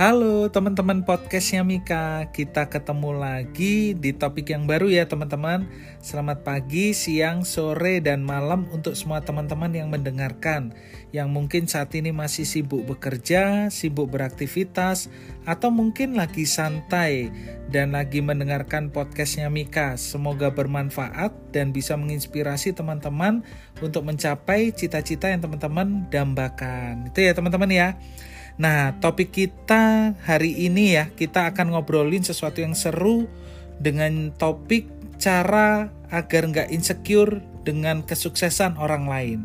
Halo teman-teman podcastnya Mika. Kita ketemu lagi di topik yang baru ya teman-teman. Selamat pagi, siang, sore, dan malam untuk semua teman-teman yang mendengarkan. Yang mungkin saat ini masih sibuk bekerja, sibuk beraktivitas Atau mungkin lagi santai dan lagi mendengarkan podcastnya Mika. Semoga bermanfaat dan bisa menginspirasi teman-teman Untuk mencapai cita-cita yang teman-teman dambakan. Itu ya teman-teman ya Nah, topik kita hari ini ya, kita akan ngobrolin sesuatu yang seru dengan topik cara agar nggak insecure dengan kesuksesan orang lain.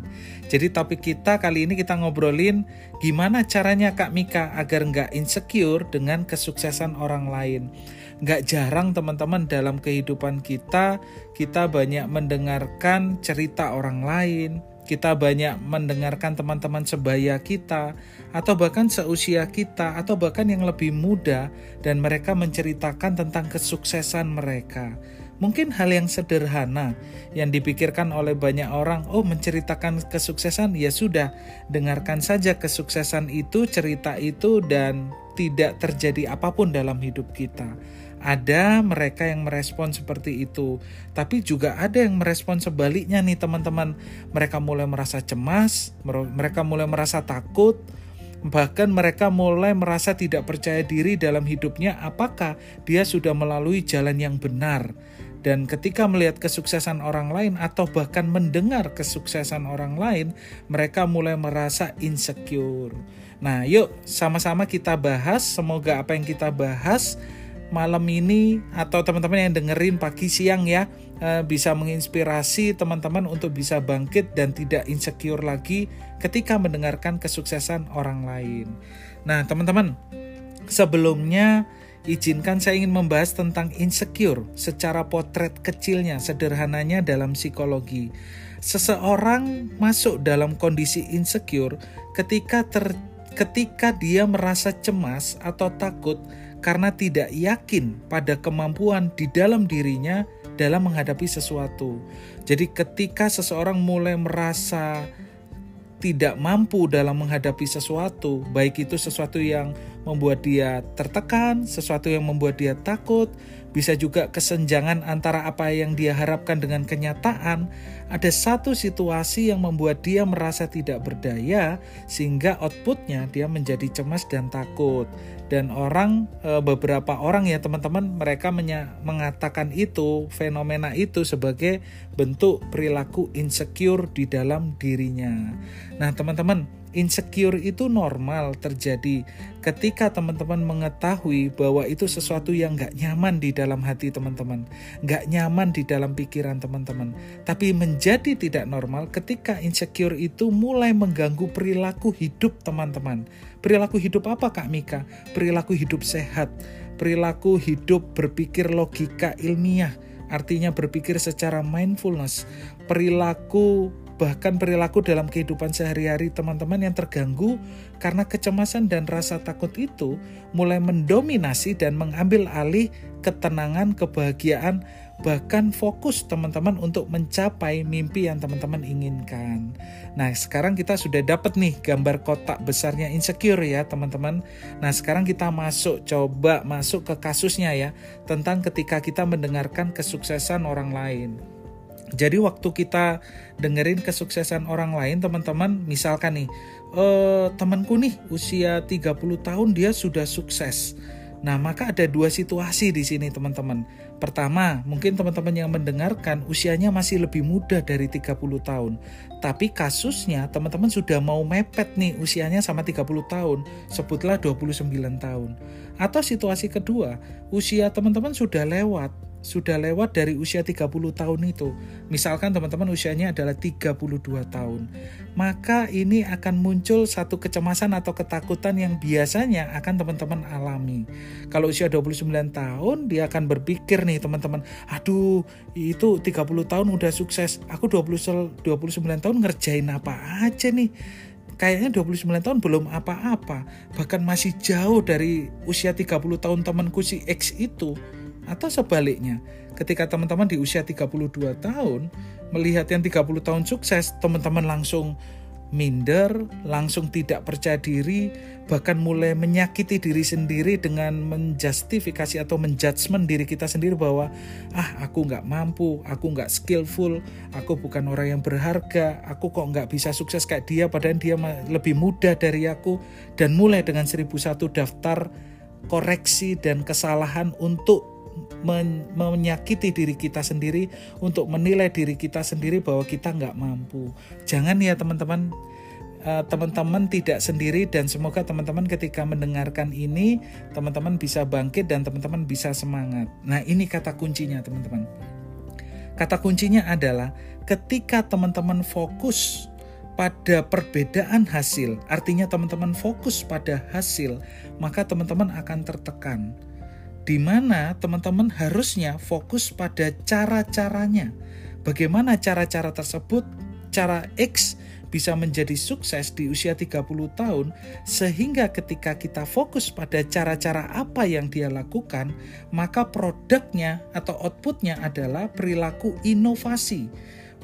Jadi topik kita kali ini kita ngobrolin gimana caranya Kak Mika agar nggak insecure dengan kesuksesan orang lain. Nggak jarang teman-teman dalam kehidupan kita, kita banyak mendengarkan cerita orang lain, kita banyak mendengarkan teman-teman sebaya kita, atau bahkan seusia kita, atau bahkan yang lebih muda, dan mereka menceritakan tentang kesuksesan mereka. Mungkin hal yang sederhana yang dipikirkan oleh banyak orang, oh menceritakan kesuksesan, ya sudah, dengarkan saja kesuksesan itu, cerita itu, dan tidak terjadi apa pun dalam hidup kita. Ada mereka yang merespon seperti itu, tapi juga ada yang merespon sebaliknya nih teman-teman. Mereka mulai merasa cemas, mereka mulai merasa takut, bahkan mereka mulai merasa tidak percaya diri dalam hidupnya apakah dia sudah melalui jalan yang benar. Dan ketika melihat kesuksesan orang lain atau bahkan mendengar kesuksesan orang lain, mereka mulai merasa insecure. Nah, yuk sama-sama kita bahas. Semoga apa yang kita bahas malam ini atau teman-teman yang dengerin pagi siang ya eh, bisa menginspirasi teman-teman untuk bisa bangkit dan tidak insecure lagi ketika mendengarkan kesuksesan orang lain. Nah, teman-teman, sebelumnya izinkan saya ingin membahas tentang insecure secara potret kecilnya, sederhananya dalam psikologi. Seseorang masuk dalam kondisi insecure ketika ter ketika dia merasa cemas atau takut karena tidak yakin pada kemampuan di dalam dirinya dalam menghadapi sesuatu. Jadi, ketika seseorang mulai merasa tidak mampu dalam menghadapi sesuatu, baik itu sesuatu yang membuat dia tertekan, sesuatu yang membuat dia takut, bisa juga kesenjangan antara apa yang dia harapkan dengan kenyataan. Ada satu situasi yang membuat dia merasa tidak berdaya, sehingga outputnya dia menjadi cemas dan takut. Dan orang, e, beberapa orang ya teman-teman, mereka mengatakan itu, fenomena itu sebagai bentuk perilaku insecure di dalam dirinya. Nah, teman-teman, insecure itu normal terjadi ketika teman-teman mengetahui bahwa itu sesuatu yang gak nyaman di dalam hati teman-teman, gak nyaman di dalam pikiran teman-teman. Tapi menjadi tidak normal ketika insecure itu mulai mengganggu perilaku hidup teman-teman. Perilaku hidup apa Kak Mika? Perilaku hidup sehat, perilaku hidup berpikir logika ilmiah, artinya berpikir secara mindfulness, perilaku bahkan perilaku dalam kehidupan sehari-hari teman-teman yang terganggu karena kecemasan dan rasa takut itu mulai mendominasi dan mengambil alih ketenangan, kebahagiaan, bahkan fokus teman-teman untuk mencapai mimpi yang teman-teman inginkan. Nah, sekarang kita sudah dapat nih gambar kotak besarnya insecure ya, teman-teman. Nah, sekarang kita masuk coba masuk ke kasusnya ya, tentang ketika kita mendengarkan kesuksesan orang lain. Jadi waktu kita dengerin kesuksesan orang lain teman-teman, misalkan nih, eh, temanku nih usia 30 tahun dia sudah sukses. Nah, maka ada dua situasi di sini teman-teman. Pertama, mungkin teman-teman yang mendengarkan usianya masih lebih muda dari 30 tahun. Tapi kasusnya teman-teman sudah mau mepet nih usianya sama 30 tahun. Sebutlah 29 tahun. Atau situasi kedua, usia teman-teman sudah lewat sudah lewat dari usia 30 tahun itu. Misalkan teman-teman usianya adalah 32 tahun. Maka ini akan muncul satu kecemasan atau ketakutan yang biasanya akan teman-teman alami. Kalau usia 29 tahun dia akan berpikir nih teman-teman, aduh itu 30 tahun udah sukses, aku 20, 29 tahun ngerjain apa aja nih kayaknya 29 tahun belum apa-apa bahkan masih jauh dari usia 30 tahun temanku si X itu atau sebaliknya, ketika teman-teman di usia 32 tahun melihat yang 30 tahun sukses, teman-teman langsung minder, langsung tidak percaya diri, bahkan mulai menyakiti diri sendiri dengan menjustifikasi atau menjudgment diri kita sendiri bahwa ah aku nggak mampu, aku nggak skillful, aku bukan orang yang berharga, aku kok nggak bisa sukses kayak dia padahal dia lebih muda dari aku. Dan mulai dengan seribu satu daftar koreksi dan kesalahan untuk men menyakiti diri kita sendiri, untuk menilai diri kita sendiri bahwa kita nggak mampu. Jangan ya teman-teman, eh, teman-teman tidak sendiri dan semoga teman-teman ketika mendengarkan ini, teman-teman bisa bangkit dan teman-teman bisa semangat. Nah ini kata kuncinya teman-teman. Kata kuncinya adalah ketika teman-teman fokus pada perbedaan hasil, artinya teman-teman fokus pada hasil, maka teman-teman akan tertekan di mana teman-teman harusnya fokus pada cara-caranya. Bagaimana cara-cara tersebut, cara X bisa menjadi sukses di usia 30 tahun sehingga ketika kita fokus pada cara-cara apa yang dia lakukan, maka produknya atau outputnya adalah perilaku inovasi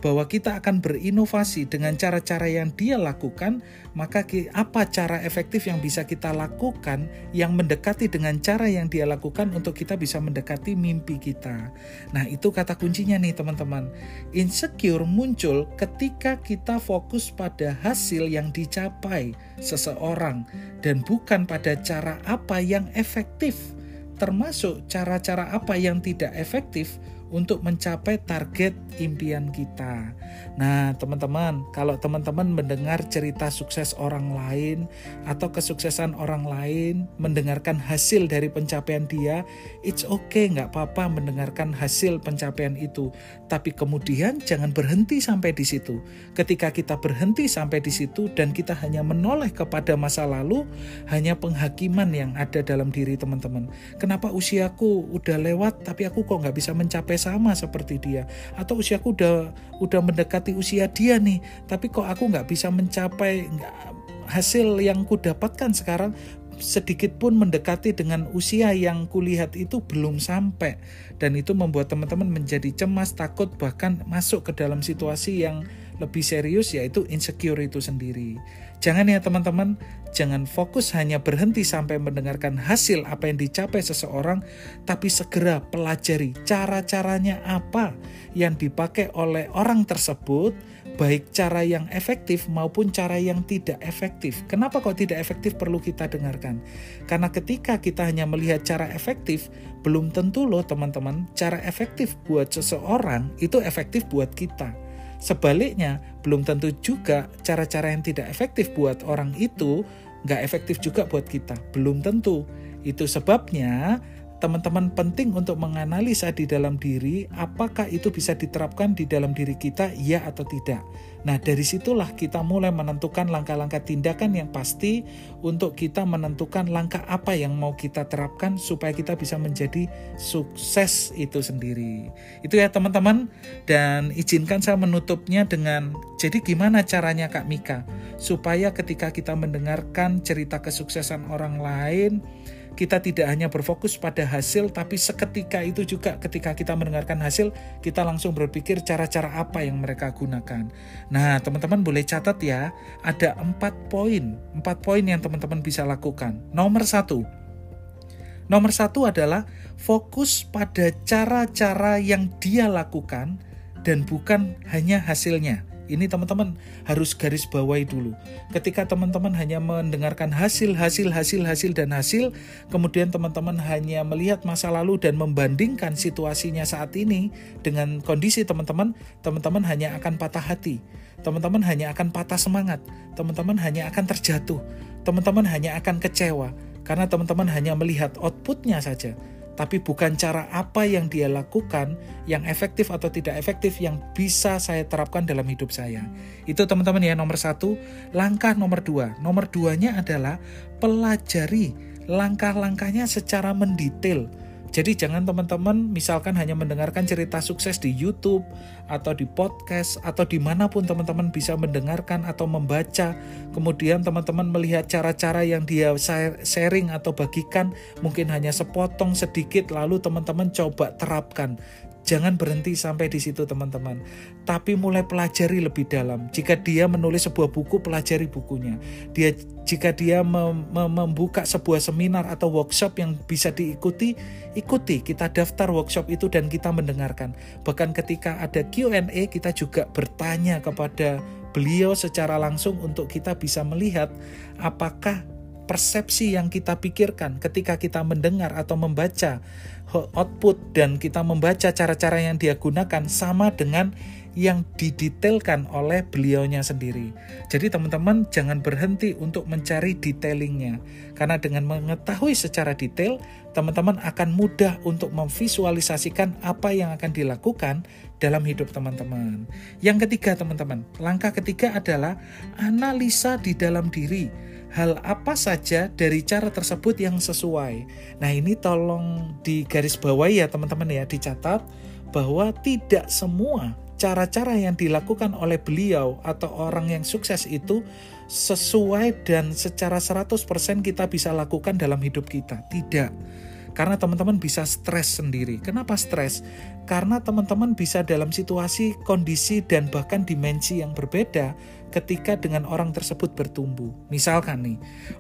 bahwa kita akan berinovasi dengan cara-cara yang dia lakukan, maka apa cara efektif yang bisa kita lakukan yang mendekati dengan cara yang dia lakukan untuk kita bisa mendekati mimpi kita. Nah, itu kata kuncinya nih, teman-teman. Insecure muncul ketika kita fokus pada hasil yang dicapai seseorang dan bukan pada cara apa yang efektif, termasuk cara-cara apa yang tidak efektif untuk mencapai target impian kita. Nah, teman-teman, kalau teman-teman mendengar cerita sukses orang lain atau kesuksesan orang lain, mendengarkan hasil dari pencapaian dia, it's okay, nggak apa-apa mendengarkan hasil pencapaian itu. Tapi kemudian jangan berhenti sampai di situ. Ketika kita berhenti sampai di situ dan kita hanya menoleh kepada masa lalu, hanya penghakiman yang ada dalam diri teman-teman. Kenapa usiaku udah lewat tapi aku kok nggak bisa mencapai sama seperti dia. Atau usiaku udah udah mendekati usia dia nih. Tapi kok aku nggak bisa mencapai hasil yang ku dapatkan sekarang? Sedikit pun mendekati dengan usia yang kulihat itu belum sampai. Dan itu membuat teman-teman menjadi cemas takut bahkan masuk ke dalam situasi yang lebih serius yaitu insecure itu sendiri. Jangan ya teman-teman, jangan fokus hanya berhenti sampai mendengarkan hasil apa yang dicapai seseorang, tapi segera pelajari cara-caranya apa yang dipakai oleh orang tersebut, baik cara yang efektif maupun cara yang tidak efektif. Kenapa kok tidak efektif perlu kita dengarkan? Karena ketika kita hanya melihat cara efektif, belum tentu loh teman-teman, cara efektif buat seseorang itu efektif buat kita. Sebaliknya, belum tentu juga cara-cara yang tidak efektif buat orang itu nggak efektif juga buat kita. Belum tentu. Itu sebabnya teman-teman penting untuk menganalisa di dalam diri apakah itu bisa diterapkan di dalam diri kita, ya atau tidak. Nah, dari situlah kita mulai menentukan langkah-langkah tindakan yang pasti untuk kita menentukan langkah apa yang mau kita terapkan supaya kita bisa menjadi sukses itu sendiri. Itu ya teman-teman, dan izinkan saya menutupnya dengan jadi gimana caranya Kak Mika supaya ketika kita mendengarkan cerita kesuksesan orang lain, kita tidak hanya berfokus pada hasil, tapi seketika itu juga ketika kita mendengarkan hasil, kita langsung berpikir cara-cara apa yang mereka gunakan. Nah, teman-teman boleh catat ya, ada empat poin, empat poin yang teman-teman bisa lakukan. Nomor satu, nomor satu adalah fokus pada cara-cara yang dia lakukan dan bukan hanya hasilnya. Ini teman-teman harus garis bawahi dulu. Ketika teman-teman hanya mendengarkan hasil, hasil, hasil, hasil, dan hasil, kemudian teman-teman hanya melihat masa lalu dan membandingkan situasinya saat ini dengan kondisi teman-teman, teman-teman hanya akan patah hati. Teman-teman hanya akan patah semangat. Teman-teman hanya akan terjatuh. Teman-teman hanya akan kecewa. Karena teman-teman hanya melihat outputnya saja tapi bukan cara apa yang dia lakukan yang efektif atau tidak efektif yang bisa saya terapkan dalam hidup saya. Itu teman-teman ya nomor satu. Langkah nomor dua. Nomor duanya adalah pelajari langkah-langkahnya secara mendetail jadi jangan teman-teman misalkan hanya mendengarkan cerita sukses di YouTube atau di podcast atau di mana pun teman-teman bisa mendengarkan atau membaca. Kemudian teman-teman melihat cara-cara yang dia sharing atau bagikan mungkin hanya sepotong sedikit lalu teman-teman coba terapkan. Jangan berhenti sampai di situ teman-teman. Tapi mulai pelajari lebih dalam. Jika dia menulis sebuah buku, pelajari bukunya. Dia jika dia mem membuka sebuah seminar atau workshop yang bisa diikuti, ikuti. Kita daftar workshop itu dan kita mendengarkan. Bahkan ketika ada Q&A, kita juga bertanya kepada beliau secara langsung untuk kita bisa melihat apakah persepsi yang kita pikirkan ketika kita mendengar atau membaca output dan kita membaca cara-cara yang dia gunakan sama dengan yang didetailkan oleh beliaunya sendiri. Jadi teman-teman jangan berhenti untuk mencari detailingnya. Karena dengan mengetahui secara detail, teman-teman akan mudah untuk memvisualisasikan apa yang akan dilakukan dalam hidup teman-teman. Yang ketiga teman-teman, langkah ketiga adalah analisa di dalam diri hal apa saja dari cara tersebut yang sesuai. Nah, ini tolong digaris bawahi ya teman-teman ya, dicatat bahwa tidak semua cara-cara yang dilakukan oleh beliau atau orang yang sukses itu sesuai dan secara 100% kita bisa lakukan dalam hidup kita. Tidak. Karena teman-teman bisa stres sendiri. Kenapa stres? Karena teman-teman bisa dalam situasi, kondisi, dan bahkan dimensi yang berbeda ketika dengan orang tersebut bertumbuh. Misalkan nih,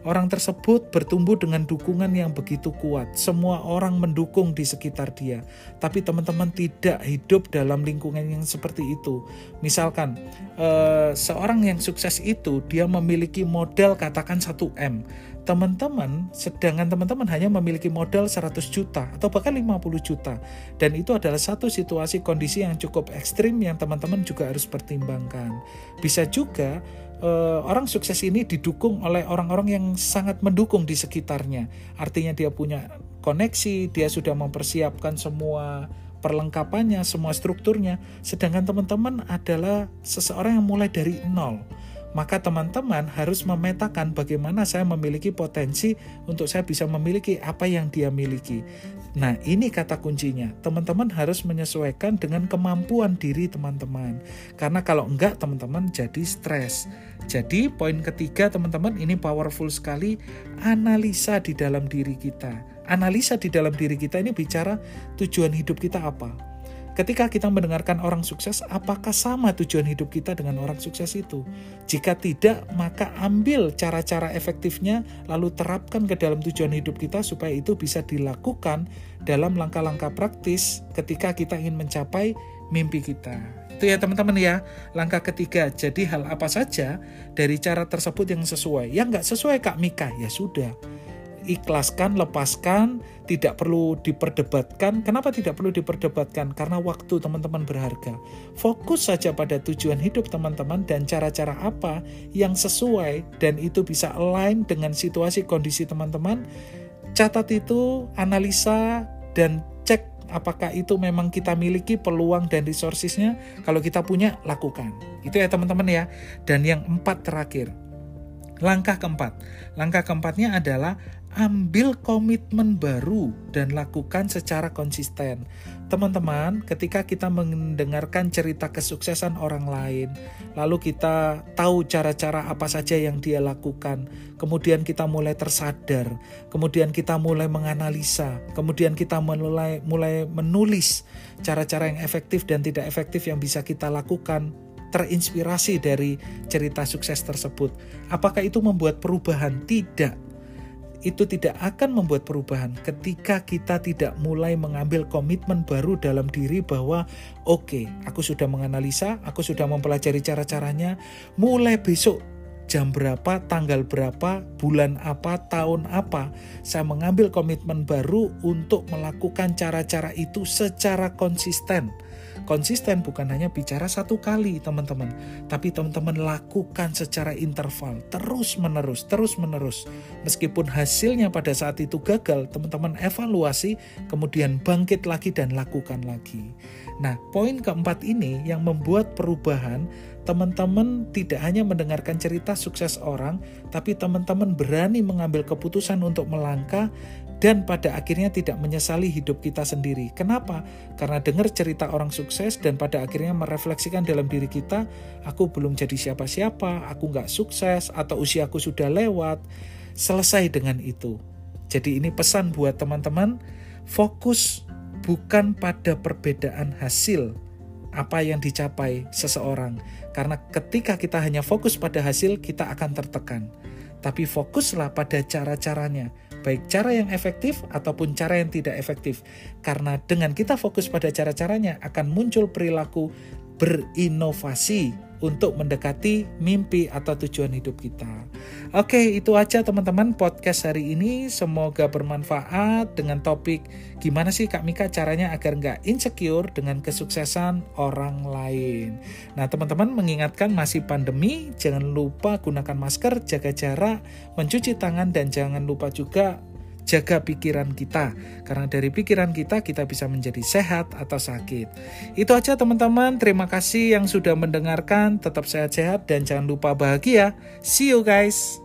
orang tersebut bertumbuh dengan dukungan yang begitu kuat. Semua orang mendukung di sekitar dia. Tapi teman-teman tidak hidup dalam lingkungan yang seperti itu. Misalkan, eh, seorang yang sukses itu, dia memiliki modal katakan 1M teman-teman sedangkan teman-teman hanya memiliki modal 100 juta atau bahkan 50 juta. Dan itu adalah satu situasi kondisi yang cukup ekstrim yang teman-teman juga harus pertimbangkan. Bisa juga uh, orang sukses ini didukung oleh orang-orang yang sangat mendukung di sekitarnya. Artinya dia punya koneksi dia sudah mempersiapkan semua perlengkapannya semua strukturnya. Sedangkan teman-teman adalah seseorang yang mulai dari nol maka teman-teman harus memetakan bagaimana saya memiliki potensi untuk saya bisa memiliki apa yang dia miliki. Nah, ini kata kuncinya. Teman-teman harus menyesuaikan dengan kemampuan diri teman-teman. Karena kalau enggak, teman-teman jadi stres. Jadi, poin ketiga, teman-teman, ini powerful sekali. Analisa di dalam diri kita. Analisa di dalam diri kita ini bicara tujuan hidup kita apa Ketika kita mendengarkan orang sukses, apakah sama tujuan hidup kita dengan orang sukses itu? Jika tidak, maka ambil cara-cara efektifnya, lalu terapkan ke dalam tujuan hidup kita supaya itu bisa dilakukan dalam langkah-langkah praktis ketika kita ingin mencapai mimpi kita. Itu ya teman-teman ya, langkah ketiga. Jadi hal apa saja dari cara tersebut yang sesuai. Yang nggak sesuai Kak Mika, ya sudah ikhlaskan, lepaskan, tidak perlu diperdebatkan. Kenapa tidak perlu diperdebatkan? Karena waktu teman-teman berharga. Fokus saja pada tujuan hidup teman-teman dan cara-cara apa yang sesuai dan itu bisa align dengan situasi kondisi teman-teman. Catat itu, analisa dan cek apakah itu memang kita miliki peluang dan resourcesnya. Kalau kita punya, lakukan. Itu ya teman-teman ya. Dan yang empat terakhir, langkah keempat. Langkah keempatnya adalah ambil komitmen baru dan lakukan secara konsisten. Teman-teman, ketika kita mendengarkan cerita kesuksesan orang lain, lalu kita tahu cara-cara apa saja yang dia lakukan, kemudian kita mulai tersadar, kemudian kita mulai menganalisa, kemudian kita mulai mulai menulis cara-cara yang efektif dan tidak efektif yang bisa kita lakukan terinspirasi dari cerita sukses tersebut. Apakah itu membuat perubahan? Tidak itu tidak akan membuat perubahan ketika kita tidak mulai mengambil komitmen baru dalam diri bahwa oke, okay, aku sudah menganalisa, aku sudah mempelajari cara-caranya, mulai besok jam berapa, tanggal berapa, bulan apa, tahun apa, saya mengambil komitmen baru untuk melakukan cara-cara itu secara konsisten Konsisten bukan hanya bicara satu kali teman-teman, tapi teman-teman lakukan secara interval, terus menerus, terus menerus. Meskipun hasilnya pada saat itu gagal, teman-teman evaluasi, kemudian bangkit lagi dan lakukan lagi. Nah, poin keempat ini yang membuat perubahan teman-teman tidak hanya mendengarkan cerita sukses orang, tapi teman-teman berani mengambil keputusan untuk melangkah dan pada akhirnya tidak menyesali hidup kita sendiri. Kenapa? Karena dengar cerita orang sukses dan pada akhirnya merefleksikan dalam diri kita, aku belum jadi siapa-siapa, aku nggak sukses, atau usiaku sudah lewat. Selesai dengan itu. Jadi ini pesan buat teman-teman, fokus bukan pada perbedaan hasil apa yang dicapai seseorang. Karena ketika kita hanya fokus pada hasil, kita akan tertekan. Tapi fokuslah pada cara-caranya, baik cara yang efektif ataupun cara yang tidak efektif. Karena dengan kita fokus pada cara-caranya akan muncul perilaku berinovasi untuk mendekati mimpi atau tujuan hidup kita. Oke, itu aja teman-teman podcast hari ini. Semoga bermanfaat dengan topik gimana sih Kak Mika caranya agar nggak insecure dengan kesuksesan orang lain. Nah, teman-teman mengingatkan masih pandemi, jangan lupa gunakan masker, jaga jarak, mencuci tangan, dan jangan lupa juga jaga pikiran kita. Karena dari pikiran kita, kita bisa menjadi sehat atau sakit. Itu aja teman-teman. Terima kasih yang sudah mendengarkan. Tetap sehat-sehat dan jangan lupa bahagia. See you guys.